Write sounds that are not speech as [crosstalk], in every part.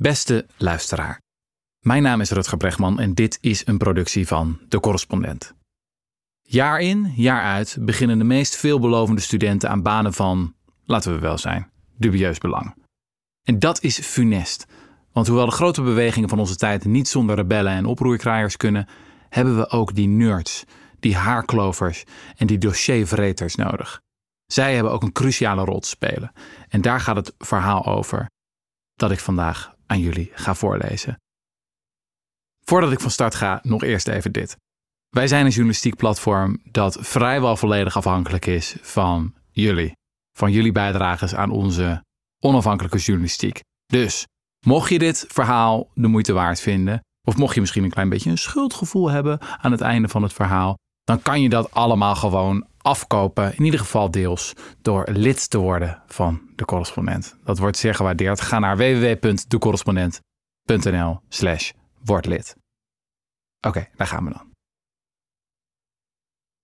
Beste luisteraar, mijn naam is Rutger Bregman en dit is een productie van De Correspondent. Jaar in, jaar uit beginnen de meest veelbelovende studenten aan banen van, laten we wel zijn, dubieus belang. En dat is funest, want hoewel de grote bewegingen van onze tijd niet zonder rebellen en oproerkraaiers kunnen, hebben we ook die nerds, die haarklovers en die dossiervreters nodig. Zij hebben ook een cruciale rol te spelen. En daar gaat het verhaal over dat ik vandaag aan jullie ga voorlezen. Voordat ik van start ga, nog eerst even dit. Wij zijn een journalistiek platform dat vrijwel volledig afhankelijk is van jullie. Van jullie bijdrages aan onze onafhankelijke journalistiek. Dus, mocht je dit verhaal de moeite waard vinden, of mocht je misschien een klein beetje een schuldgevoel hebben aan het einde van het verhaal, dan kan je dat allemaal gewoon afkopen, in ieder geval deels, door lid te worden van de correspondent. Dat wordt zeer gewaardeerd. Ga naar www.decorrespondent.nl slash wordlid. Oké, daar gaan we dan.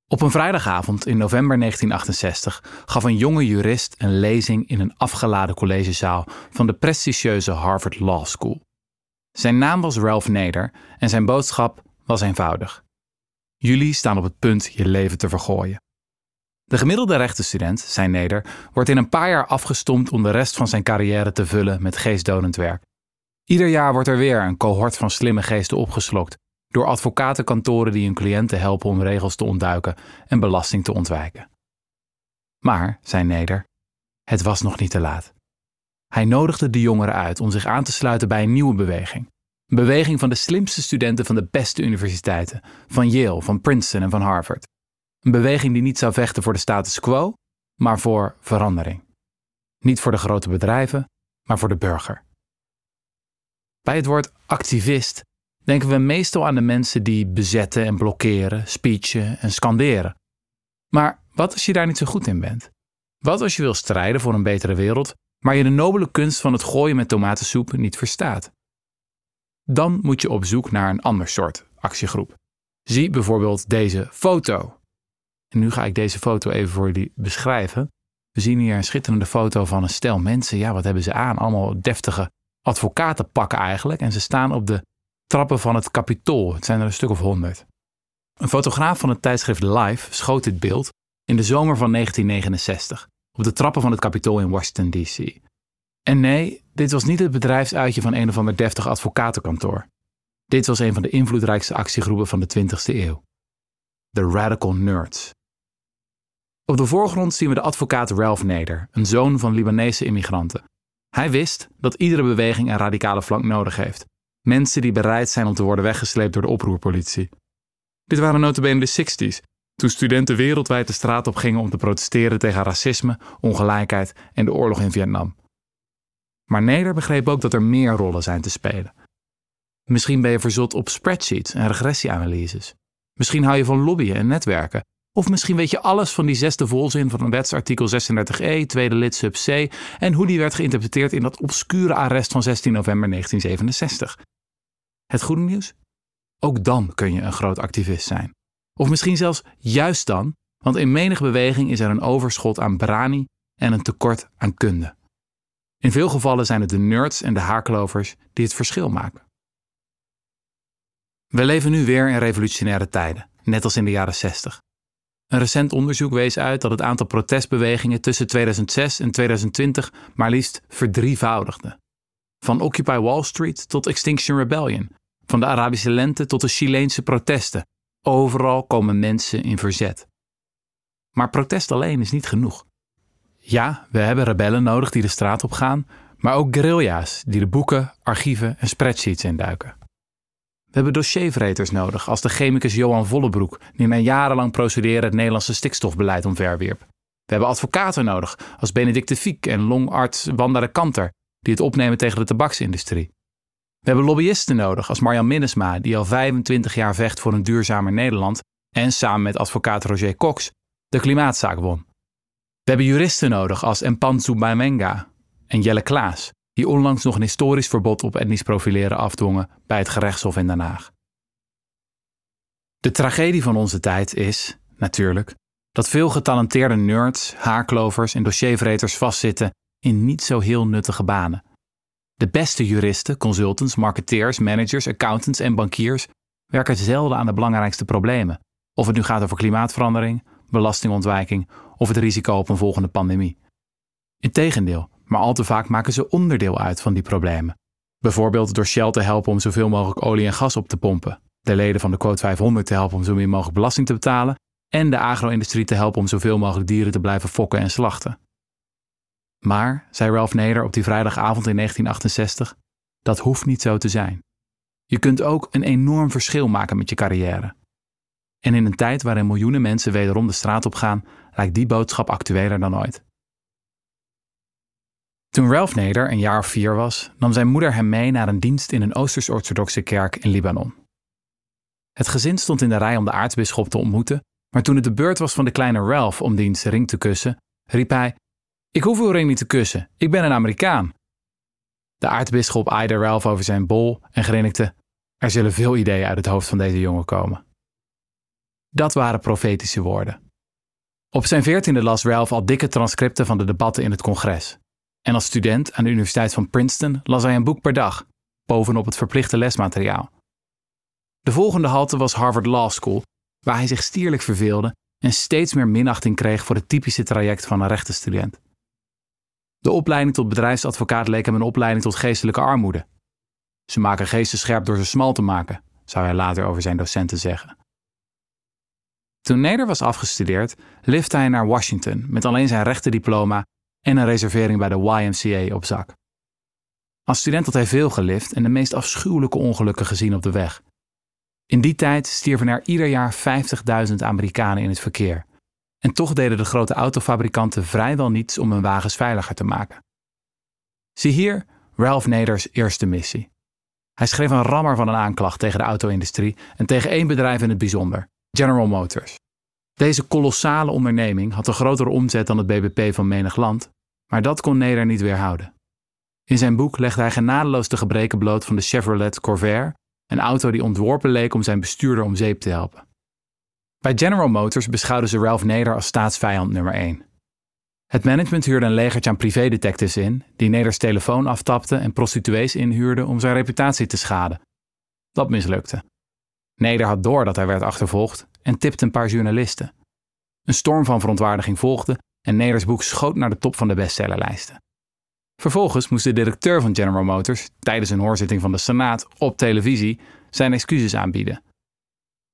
Op een vrijdagavond in november 1968 gaf een jonge jurist een lezing in een afgeladen collegezaal van de prestigieuze Harvard Law School. Zijn naam was Ralph Nader en zijn boodschap was eenvoudig. Jullie staan op het punt je leven te vergooien. De gemiddelde rechtenstudent, zijn Neder, wordt in een paar jaar afgestompt om de rest van zijn carrière te vullen met geestdodend werk. Ieder jaar wordt er weer een cohort van slimme geesten opgeslokt door advocatenkantoren die hun cliënten helpen om regels te ontduiken en belasting te ontwijken. Maar, zei Neder, het was nog niet te laat. Hij nodigde de jongeren uit om zich aan te sluiten bij een nieuwe beweging. Een beweging van de slimste studenten van de beste universiteiten, van Yale, van Princeton en van Harvard. Een beweging die niet zou vechten voor de status quo, maar voor verandering. Niet voor de grote bedrijven, maar voor de burger. Bij het woord activist denken we meestal aan de mensen die bezetten en blokkeren, speechen en scanderen. Maar wat als je daar niet zo goed in bent? Wat als je wil strijden voor een betere wereld, maar je de nobele kunst van het gooien met tomatensoep niet verstaat? Dan moet je op zoek naar een ander soort actiegroep. Zie bijvoorbeeld deze foto. En nu ga ik deze foto even voor jullie beschrijven. We zien hier een schitterende foto van een stel mensen. Ja, wat hebben ze aan? Allemaal deftige advocatenpakken eigenlijk. En ze staan op de trappen van het Capitool. Het zijn er een stuk of honderd. Een fotograaf van het tijdschrift Life schoot dit beeld in de zomer van 1969 op de trappen van het Capitool in Washington, D.C. En nee, dit was niet het bedrijfsuitje van een of ander deftig advocatenkantoor. Dit was een van de invloedrijkste actiegroepen van de 20e eeuw. De Radical Nerds. Op de voorgrond zien we de advocaat Ralph Nader, een zoon van Libanese immigranten. Hij wist dat iedere beweging een radicale flank nodig heeft. Mensen die bereid zijn om te worden weggesleept door de oproerpolitie. Dit waren notabene de 60s, toen studenten wereldwijd de straat op gingen om te protesteren tegen racisme, ongelijkheid en de oorlog in Vietnam. Maar Neder begreep ook dat er meer rollen zijn te spelen. Misschien ben je verzot op spreadsheets en regressieanalyses. Misschien hou je van lobbyen en netwerken. Of misschien weet je alles van die zesde volzin van een wetsartikel 36e, tweede lid sub C, en hoe die werd geïnterpreteerd in dat obscure arrest van 16 november 1967. Het goede nieuws? Ook dan kun je een groot activist zijn. Of misschien zelfs juist dan, want in menige beweging is er een overschot aan brani en een tekort aan kunde. In veel gevallen zijn het de nerds en de haarklovers die het verschil maken. We leven nu weer in revolutionaire tijden, net als in de jaren 60. Een recent onderzoek wees uit dat het aantal protestbewegingen tussen 2006 en 2020 maar liefst verdrievoudigde. Van Occupy Wall Street tot Extinction Rebellion, van de Arabische lente tot de Chileense protesten. Overal komen mensen in verzet. Maar protest alleen is niet genoeg. Ja, we hebben rebellen nodig die de straat op gaan, maar ook guerrilla's die de boeken, archieven en spreadsheets induiken. We hebben dossiervreters nodig, als de chemicus Johan Vollebroek, die na jarenlang procederen het Nederlandse stikstofbeleid omverwierp. We hebben advocaten nodig, als Benedict de Fiek en longarts Wanda de Kanter, die het opnemen tegen de tabaksindustrie. We hebben lobbyisten nodig, als Marjan Minnesma, die al 25 jaar vecht voor een duurzamer Nederland en samen met advocaat Roger Cox de klimaatzaak won. We hebben juristen nodig als Mpanzu Bamenga en Jelle Klaas, die onlangs nog een historisch verbod op etnisch profileren afdwongen bij het gerechtshof in Den Haag. De tragedie van onze tijd is, natuurlijk, dat veel getalenteerde nerds, haarklovers en dossiervreters vastzitten in niet zo heel nuttige banen. De beste juristen, consultants, marketeers, managers, accountants en bankiers werken zelden aan de belangrijkste problemen. Of het nu gaat over klimaatverandering, belastingontwijking of het risico op een volgende pandemie. Integendeel, maar al te vaak maken ze onderdeel uit van die problemen. Bijvoorbeeld door Shell te helpen om zoveel mogelijk olie en gas op te pompen, de leden van de Quote 500 te helpen om zo min mogelijk belasting te betalen en de agro-industrie te helpen om zoveel mogelijk dieren te blijven fokken en slachten. Maar, zei Ralph Nader op die vrijdagavond in 1968, dat hoeft niet zo te zijn. Je kunt ook een enorm verschil maken met je carrière. En in een tijd waarin miljoenen mensen wederom de straat op gaan, lijkt die boodschap actueler dan ooit. Toen Ralph Nader een jaar of vier was, nam zijn moeder hem mee naar een dienst in een Oosters-orthodoxe kerk in Libanon. Het gezin stond in de rij om de aartsbisschop te ontmoeten, maar toen het de beurt was van de kleine Ralph om diens ring te kussen, riep hij: Ik hoef uw ring niet te kussen, ik ben een Amerikaan. De aartsbisschop aaide Ralph over zijn bol en grinnikte: Er zullen veel ideeën uit het hoofd van deze jongen komen. Dat waren profetische woorden. Op zijn veertiende las Ralph al dikke transcripten van de debatten in het congres. En als student aan de Universiteit van Princeton las hij een boek per dag, bovenop het verplichte lesmateriaal. De volgende halte was Harvard Law School, waar hij zich stierlijk verveelde en steeds meer minachting kreeg voor het typische traject van een rechtenstudent. De opleiding tot bedrijfsadvocaat leek hem een opleiding tot geestelijke armoede. Ze maken geesten scherp door ze smal te maken, zou hij later over zijn docenten zeggen. Toen Neder was afgestudeerd, lifte hij naar Washington met alleen zijn rechtendiploma en een reservering bij de YMCA op zak. Als student had hij veel gelift en de meest afschuwelijke ongelukken gezien op de weg. In die tijd stierven er ieder jaar 50.000 Amerikanen in het verkeer. En toch deden de grote autofabrikanten vrijwel niets om hun wagens veiliger te maken. Zie hier Ralph Naders eerste missie. Hij schreef een rammer van een aanklacht tegen de auto-industrie en tegen één bedrijf in het bijzonder, General Motors. Deze kolossale onderneming had een grotere omzet dan het BBP van menig land, maar dat kon Neder niet weerhouden. In zijn boek legde hij genadeloos de gebreken bloot van de Chevrolet Corvair, een auto die ontworpen leek om zijn bestuurder om zeep te helpen. Bij General Motors beschouwden ze Ralph Nader als staatsvijand nummer 1. Het management huurde een legertje aan privédetectives in, die Neders telefoon aftapten en prostituees inhuurden om zijn reputatie te schaden. Dat mislukte. Neder had door dat hij werd achtervolgd en tipte een paar journalisten. Een storm van verontwaardiging volgde en Neders boek schoot naar de top van de bestsellerlijsten. Vervolgens moest de directeur van General Motors tijdens een hoorzitting van de Senaat op televisie zijn excuses aanbieden.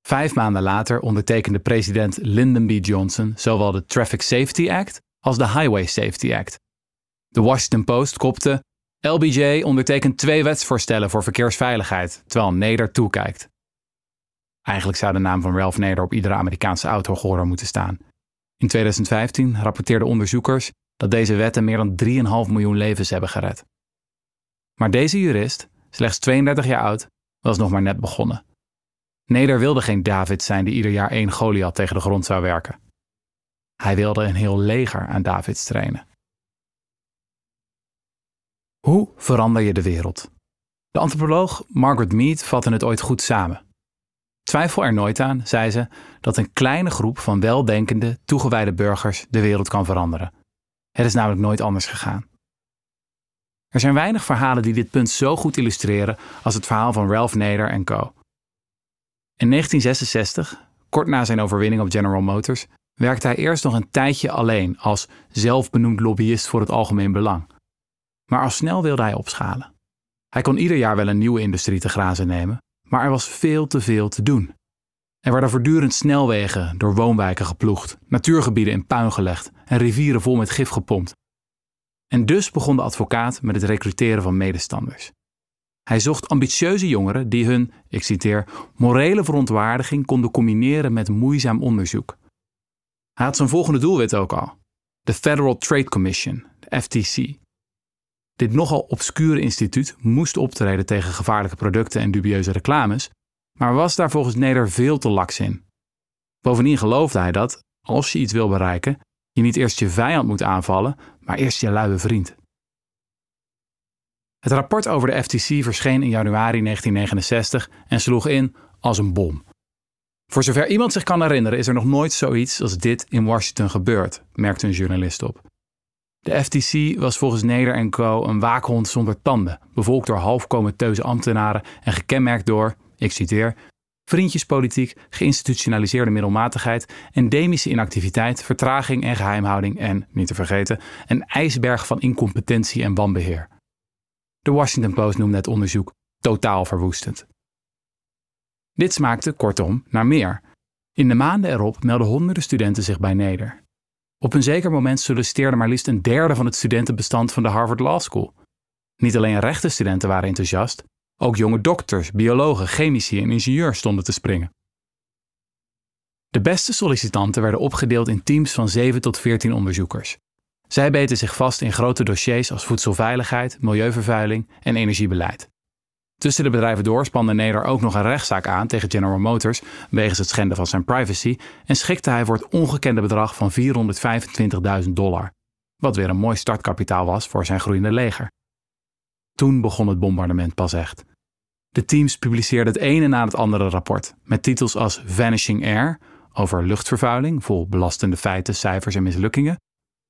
Vijf maanden later ondertekende president Lyndon B. Johnson zowel de Traffic Safety Act als de Highway Safety Act. De Washington Post kopte: LBJ ondertekent twee wetsvoorstellen voor verkeersveiligheid, terwijl Neder toekijkt. Eigenlijk zou de naam van Ralph Nader op iedere Amerikaanse autohorer moeten staan. In 2015 rapporteerden onderzoekers dat deze wetten meer dan 3,5 miljoen levens hebben gered. Maar deze jurist, slechts 32 jaar oud, was nog maar net begonnen. Neder wilde geen David zijn die ieder jaar één Goliath tegen de grond zou werken. Hij wilde een heel leger aan Davids trainen. Hoe verander je de wereld? De antropoloog Margaret Mead vatte het ooit goed samen. Twijfel er nooit aan, zei ze, dat een kleine groep van weldenkende, toegewijde burgers de wereld kan veranderen. Het is namelijk nooit anders gegaan. Er zijn weinig verhalen die dit punt zo goed illustreren als het verhaal van Ralph Nader en co. In 1966, kort na zijn overwinning op General Motors, werkte hij eerst nog een tijdje alleen als zelfbenoemd lobbyist voor het algemeen belang. Maar al snel wilde hij opschalen. Hij kon ieder jaar wel een nieuwe industrie te grazen nemen, maar er was veel te veel te doen. Er werden voortdurend snelwegen door woonwijken geploegd, natuurgebieden in puin gelegd en rivieren vol met gif gepompt. En dus begon de advocaat met het recruteren van medestanders. Hij zocht ambitieuze jongeren die hun, ik citeer, morele verontwaardiging konden combineren met moeizaam onderzoek. Hij had zijn volgende doelwit ook al: de Federal Trade Commission, de FTC. Dit nogal obscure instituut moest optreden tegen gevaarlijke producten en dubieuze reclames, maar was daar volgens Neder veel te laks in. Bovendien geloofde hij dat, als je iets wil bereiken, je niet eerst je vijand moet aanvallen, maar eerst je luie vriend. Het rapport over de FTC verscheen in januari 1969 en sloeg in als een bom. Voor zover iemand zich kan herinneren is er nog nooit zoiets als dit in Washington gebeurd, merkte een journalist op. De FTC was volgens Neder Co. een waakhond zonder tanden, bevolkt door halfcomateuze ambtenaren en gekenmerkt door, ik citeer, vriendjespolitiek, geïnstitutionaliseerde middelmatigheid, endemische inactiviteit, vertraging en geheimhouding en, niet te vergeten, een ijsberg van incompetentie en wanbeheer. De Washington Post noemde het onderzoek totaal verwoestend. Dit smaakte, kortom, naar meer. In de maanden erop melden honderden studenten zich bij Neder. Op een zeker moment solliciteerde maar liefst een derde van het studentenbestand van de Harvard Law School. Niet alleen rechtenstudenten waren enthousiast, ook jonge dokters, biologen, chemici en ingenieurs stonden te springen. De beste sollicitanten werden opgedeeld in teams van 7 tot 14 onderzoekers. Zij beten zich vast in grote dossiers als voedselveiligheid, milieuvervuiling en energiebeleid. Tussen de bedrijven door spande Neder ook nog een rechtszaak aan tegen General Motors wegens het schenden van zijn privacy en schikte hij voor het ongekende bedrag van 425.000 dollar, wat weer een mooi startkapitaal was voor zijn groeiende leger. Toen begon het bombardement pas echt. De teams publiceerden het ene na het andere rapport, met titels als Vanishing Air, over luchtvervuiling, vol belastende feiten, cijfers en mislukkingen.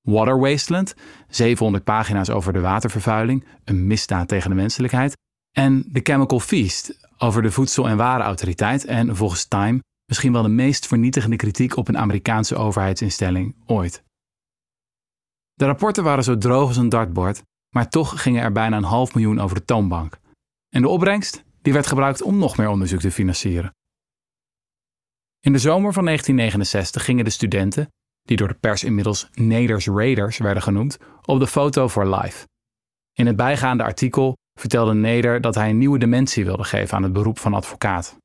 Water Wasteland, 700 pagina's over de watervervuiling, een misdaad tegen de menselijkheid. En The Chemical Feast, over de Voedsel- en Warenautoriteit en volgens Time misschien wel de meest vernietigende kritiek op een Amerikaanse overheidsinstelling ooit. De rapporten waren zo droog als een dartbord, maar toch gingen er bijna een half miljoen over de toonbank. En de opbrengst? Die werd gebruikt om nog meer onderzoek te financieren. In de zomer van 1969 gingen de studenten, die door de pers inmiddels Neders Raiders werden genoemd, op de foto voor Life. In het bijgaande artikel vertelde Neder dat hij een nieuwe dimensie wilde geven aan het beroep van advocaat.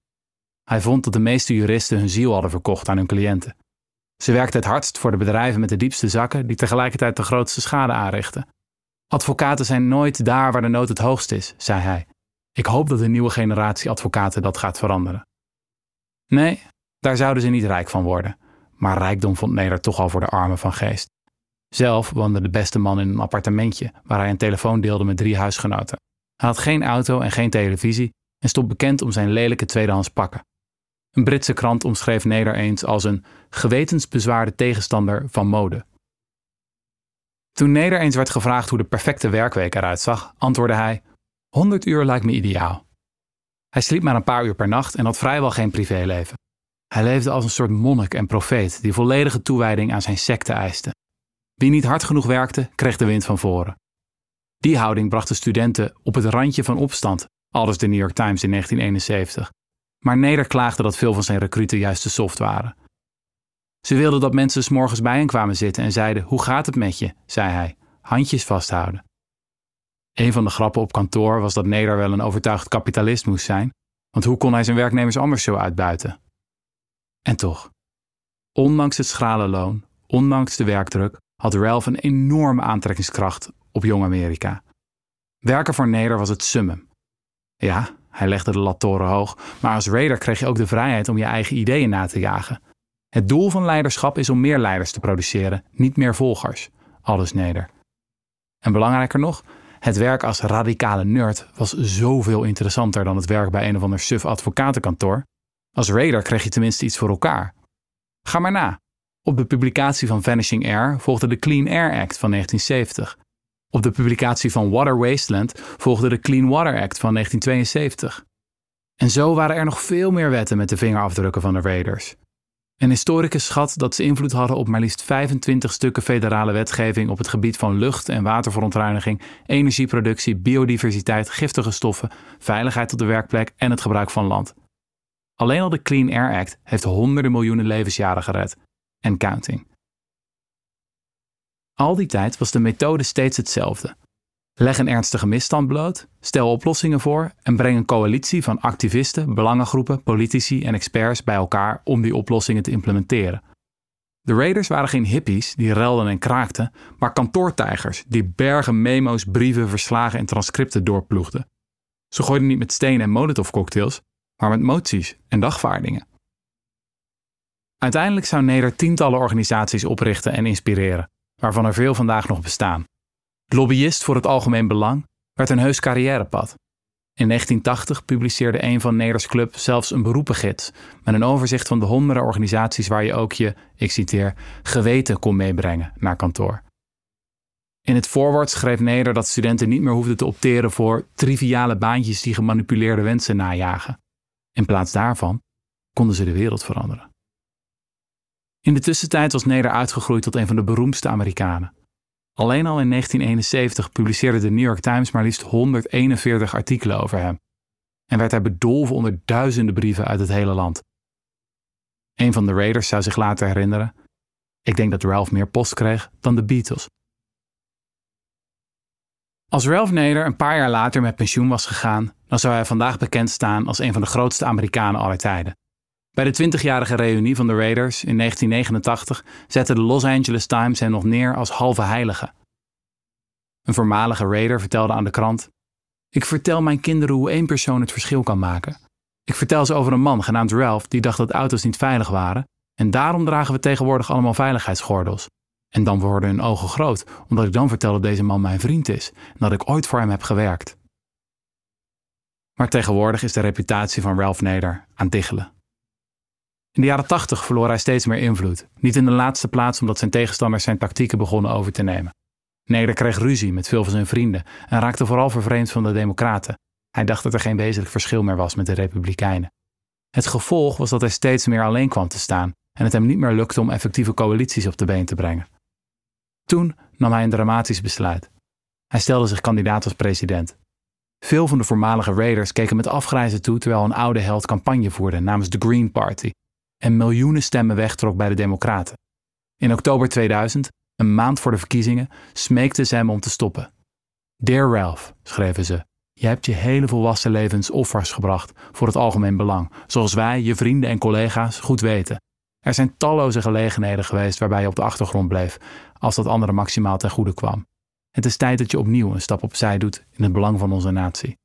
Hij vond dat de meeste juristen hun ziel hadden verkocht aan hun cliënten. Ze werkten het hardst voor de bedrijven met de diepste zakken, die tegelijkertijd de grootste schade aanrichten. Advocaten zijn nooit daar waar de nood het hoogst is, zei hij. Ik hoop dat de nieuwe generatie advocaten dat gaat veranderen. Nee, daar zouden ze niet rijk van worden, maar rijkdom vond Neder toch al voor de armen van geest. Zelf woonde de beste man in een appartementje waar hij een telefoon deelde met drie huisgenoten. Hij had geen auto en geen televisie en stond bekend om zijn lelijke tweedehands pakken. Een Britse krant omschreef Neder eens als een gewetensbezwaarde tegenstander van mode. Toen Neder eens werd gevraagd hoe de perfecte werkweek eruit zag, antwoordde hij: 100 uur lijkt me ideaal. Hij sliep maar een paar uur per nacht en had vrijwel geen privéleven. Hij leefde als een soort monnik en profeet die volledige toewijding aan zijn secte eiste. Wie niet hard genoeg werkte, kreeg de wind van voren. Die houding bracht de studenten op het randje van opstand, aldus de New York Times in 1971. Maar Neder klaagde dat veel van zijn recruten juist te soft waren. Ze wilden dat mensen s morgens bij hen kwamen zitten en zeiden: Hoe gaat het met je? zei hij. Handjes vasthouden. Een van de grappen op kantoor was dat Neder wel een overtuigd kapitalist moest zijn, want hoe kon hij zijn werknemers anders zo uitbuiten? En toch, ondanks het schrale loon, ondanks de werkdruk, had Ralph een enorme aantrekkingskracht op Jong Amerika. Werken voor Neder was het summum. Ja, hij legde de lat hoog, maar als raider kreeg je ook de vrijheid om je eigen ideeën na te jagen. Het doel van leiderschap is om meer leiders te produceren, niet meer volgers. Alles Neder. En belangrijker nog, het werk als radicale nerd was zoveel interessanter dan het werk bij een of ander suf advocatenkantoor. Als raider kreeg je tenminste iets voor elkaar. Ga maar na. Op de publicatie van Vanishing Air volgde de Clean Air Act van 1970. Op de publicatie van Water Wasteland volgde de Clean Water Act van 1972. En zo waren er nog veel meer wetten met de vingerafdrukken van de Raiders. Een historicus schat dat ze invloed hadden op maar liefst 25 stukken federale wetgeving op het gebied van lucht- en waterverontreiniging, energieproductie, biodiversiteit, giftige stoffen, veiligheid op de werkplek en het gebruik van land. Alleen al de Clean Air Act heeft honderden miljoenen levensjaren gered. En counting. Al die tijd was de methode steeds hetzelfde. Leg een ernstige misstand bloot, stel oplossingen voor en breng een coalitie van activisten, belangengroepen, politici en experts bij elkaar om die oplossingen te implementeren. De Raiders waren geen hippies die relden en kraakten, maar kantoortijgers die bergen memo's, brieven, verslagen en transcripten doorploegden. Ze gooiden niet met stenen en molotovcocktails, maar met moties en dagvaardingen. Uiteindelijk zou Neder tientallen organisaties oprichten en inspireren, waarvan er veel vandaag nog bestaan. Lobbyist voor het algemeen belang werd een heus carrièrepad. In 1980 publiceerde een van Neders Club zelfs een beroepengids met een overzicht van de honderden organisaties waar je ook je, ik citeer, geweten kon meebrengen naar kantoor. In het voorwoord schreef Neder dat studenten niet meer hoefden te opteren voor triviale baantjes die gemanipuleerde wensen najagen. In plaats daarvan konden ze de wereld veranderen. In de tussentijd was Neder uitgegroeid tot een van de beroemdste Amerikanen. Alleen al in 1971 publiceerde de New York Times maar liefst 141 artikelen over hem. En werd hij bedolven onder duizenden brieven uit het hele land. Een van de Raiders zou zich later herinneren: Ik denk dat Ralph meer post kreeg dan de Beatles. Als Ralph Nader een paar jaar later met pensioen was gegaan, dan zou hij vandaag bekend staan als een van de grootste Amerikanen aller tijden. Bij de 20-jarige reunie van de Raiders in 1989 zette de Los Angeles Times hem nog neer als halve heilige. Een voormalige Raider vertelde aan de krant: Ik vertel mijn kinderen hoe één persoon het verschil kan maken. Ik vertel ze over een man genaamd Ralph die dacht dat auto's niet veilig waren, en daarom dragen we tegenwoordig allemaal veiligheidsgordels. En dan worden hun ogen groot, omdat ik dan vertel dat deze man mijn vriend is en dat ik ooit voor hem heb gewerkt. Maar tegenwoordig is de reputatie van Ralph Nader aan diggelen. In de jaren 80 verloor hij steeds meer invloed, niet in de laatste plaats omdat zijn tegenstanders zijn tactieken begonnen over te nemen. Nader kreeg ruzie met veel van zijn vrienden en raakte vooral vervreemd van de Democraten. Hij dacht dat er geen wezenlijk verschil meer was met de Republikeinen. Het gevolg was dat hij steeds meer alleen kwam te staan en het hem niet meer lukte om effectieve coalities op de been te brengen. Toen nam hij een dramatisch besluit. Hij stelde zich kandidaat als president. Veel van de voormalige Raiders keken met afgrijzen toe terwijl een oude held campagne voerde namens de Green Party en miljoenen stemmen wegtrok bij de Democraten. In oktober 2000, een maand voor de verkiezingen, smeekten ze hem om te stoppen. Dear Ralph, schreven ze, je hebt je hele volwassen levens offers gebracht voor het algemeen belang, zoals wij, je vrienden en collega's, goed weten. Er zijn talloze gelegenheden geweest waarbij je op de achtergrond bleef, als dat anderen maximaal ten goede kwam. Het is tijd dat je opnieuw een stap opzij doet in het belang van onze natie.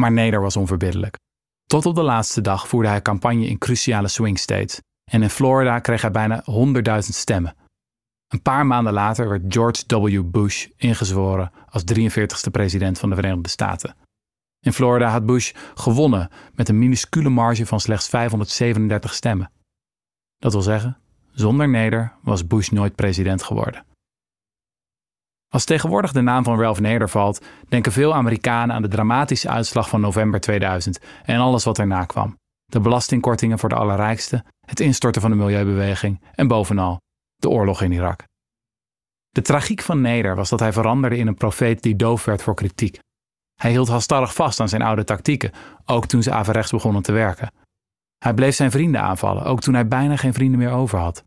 Maar Neder was onverbiddelijk. Tot op de laatste dag voerde hij campagne in cruciale swing states en in Florida kreeg hij bijna 100.000 stemmen. Een paar maanden later werd George W. Bush ingezworen als 43ste president van de Verenigde Staten. In Florida had Bush gewonnen met een minuscule marge van slechts 537 stemmen. Dat wil zeggen, zonder Neder was Bush nooit president geworden. Als tegenwoordig de naam van Ralph Nader valt, denken veel Amerikanen aan de dramatische uitslag van november 2000 en alles wat erna kwam. De belastingkortingen voor de allerrijksten, het instorten van de milieubeweging en bovenal de oorlog in Irak. De tragiek van Nader was dat hij veranderde in een profeet die doof werd voor kritiek. Hij hield halstarrig vast aan zijn oude tactieken, ook toen ze averechts begonnen te werken. Hij bleef zijn vrienden aanvallen, ook toen hij bijna geen vrienden meer over had.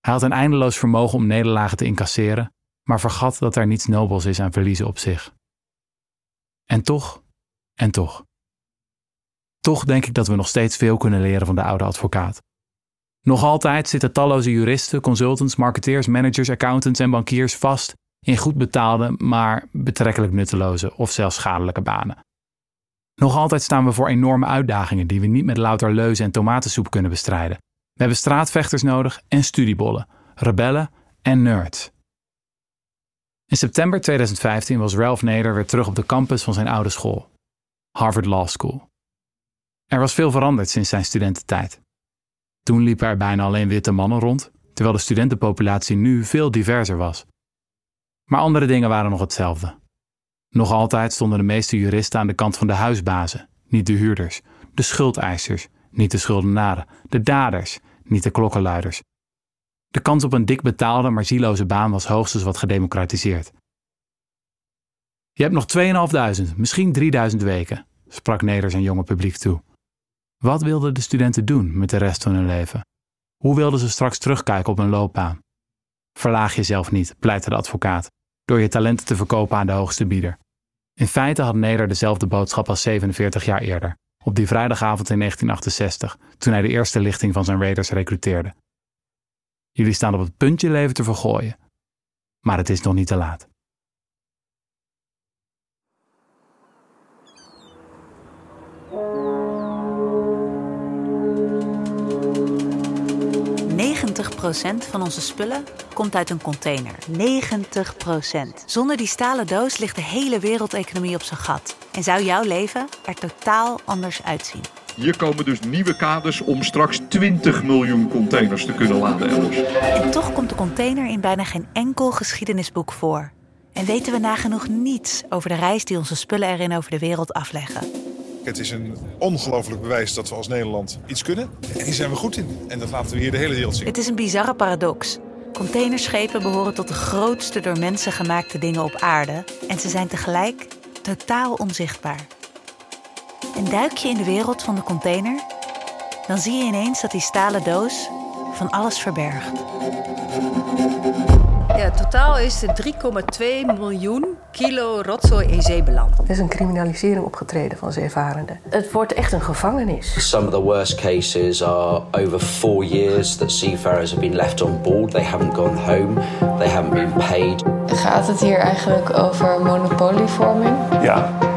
Hij had een eindeloos vermogen om nederlagen te incasseren maar vergat dat er niets nobels is aan verliezen op zich. En toch, en toch. Toch denk ik dat we nog steeds veel kunnen leren van de oude advocaat. Nog altijd zitten talloze juristen, consultants, marketeers, managers, accountants en bankiers vast in goed betaalde, maar betrekkelijk nutteloze of zelfs schadelijke banen. Nog altijd staan we voor enorme uitdagingen die we niet met louter leuzen en tomatensoep kunnen bestrijden. We hebben straatvechters nodig en studiebollen, rebellen en nerds. In september 2015 was Ralph Nader weer terug op de campus van zijn oude school, Harvard Law School. Er was veel veranderd sinds zijn studententijd. Toen liepen er bijna alleen witte mannen rond, terwijl de studentenpopulatie nu veel diverser was. Maar andere dingen waren nog hetzelfde. Nog altijd stonden de meeste juristen aan de kant van de huisbazen, niet de huurders, de schuldeisers, niet de schuldenaren, de daders, niet de klokkenluiders, de kans op een dik betaalde, maar zieloze baan was hoogstens wat gedemocratiseerd. Je hebt nog 2500, misschien 3000 weken, sprak Neder zijn jonge publiek toe. Wat wilden de studenten doen met de rest van hun leven? Hoe wilden ze straks terugkijken op hun loopbaan? Verlaag jezelf niet, pleitte de advocaat, door je talenten te verkopen aan de hoogste bieder. In feite had Neder dezelfde boodschap als 47 jaar eerder, op die vrijdagavond in 1968, toen hij de eerste lichting van zijn raiders recruteerde. Jullie staan op het punt je leven te vergooien. Maar het is nog niet te laat. procent van onze spullen komt uit een container. 90% Zonder die stalen doos ligt de hele wereldeconomie op zijn gat. En zou jouw leven er totaal anders uitzien. Hier komen dus nieuwe kaders om straks 20 miljoen containers te kunnen laden elders. En toch komt de container in bijna geen enkel geschiedenisboek voor. En weten we nagenoeg niets over de reis die onze spullen erin over de wereld afleggen. Het is een ongelooflijk bewijs dat we als Nederland iets kunnen. En hier zijn we goed in. En dat laten we hier de hele wereld zien. Het is een bizarre paradox. Containerschepen behoren tot de grootste door mensen gemaakte dingen op aarde. En ze zijn tegelijk totaal onzichtbaar. En duik je in de wereld van de container, dan zie je ineens dat die stalen doos van alles verbergt. Ja, totaal is er 3,2 miljoen kilo rotzooi in zee beland. Er is een criminalisering opgetreden van zeevarenden. Het wordt echt een gevangenis. Some of the worst cases are over four years that seafarers have been left on board. They haven't gone home. They haven't been paid. Gaat het hier eigenlijk over monopolievorming? Ja.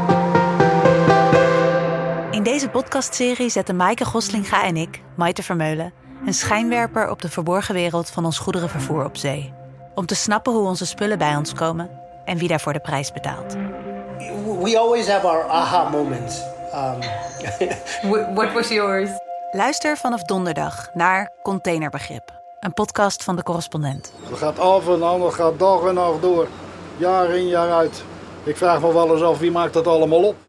In deze podcastserie zetten Maaike Goslinga en ik, Maite Vermeulen, een schijnwerper op de verborgen wereld van ons goederenvervoer op zee. Om te snappen hoe onze spullen bij ons komen en wie daarvoor de prijs betaalt. we always have our aha moments. Um, [laughs] What was yours? Luister vanaf donderdag naar Containerbegrip, een podcast van de correspondent. Het gaat af en aan, het gaat dag en nacht door. Jaar in, jaar uit. Ik vraag me wel eens af wie maakt dat allemaal op.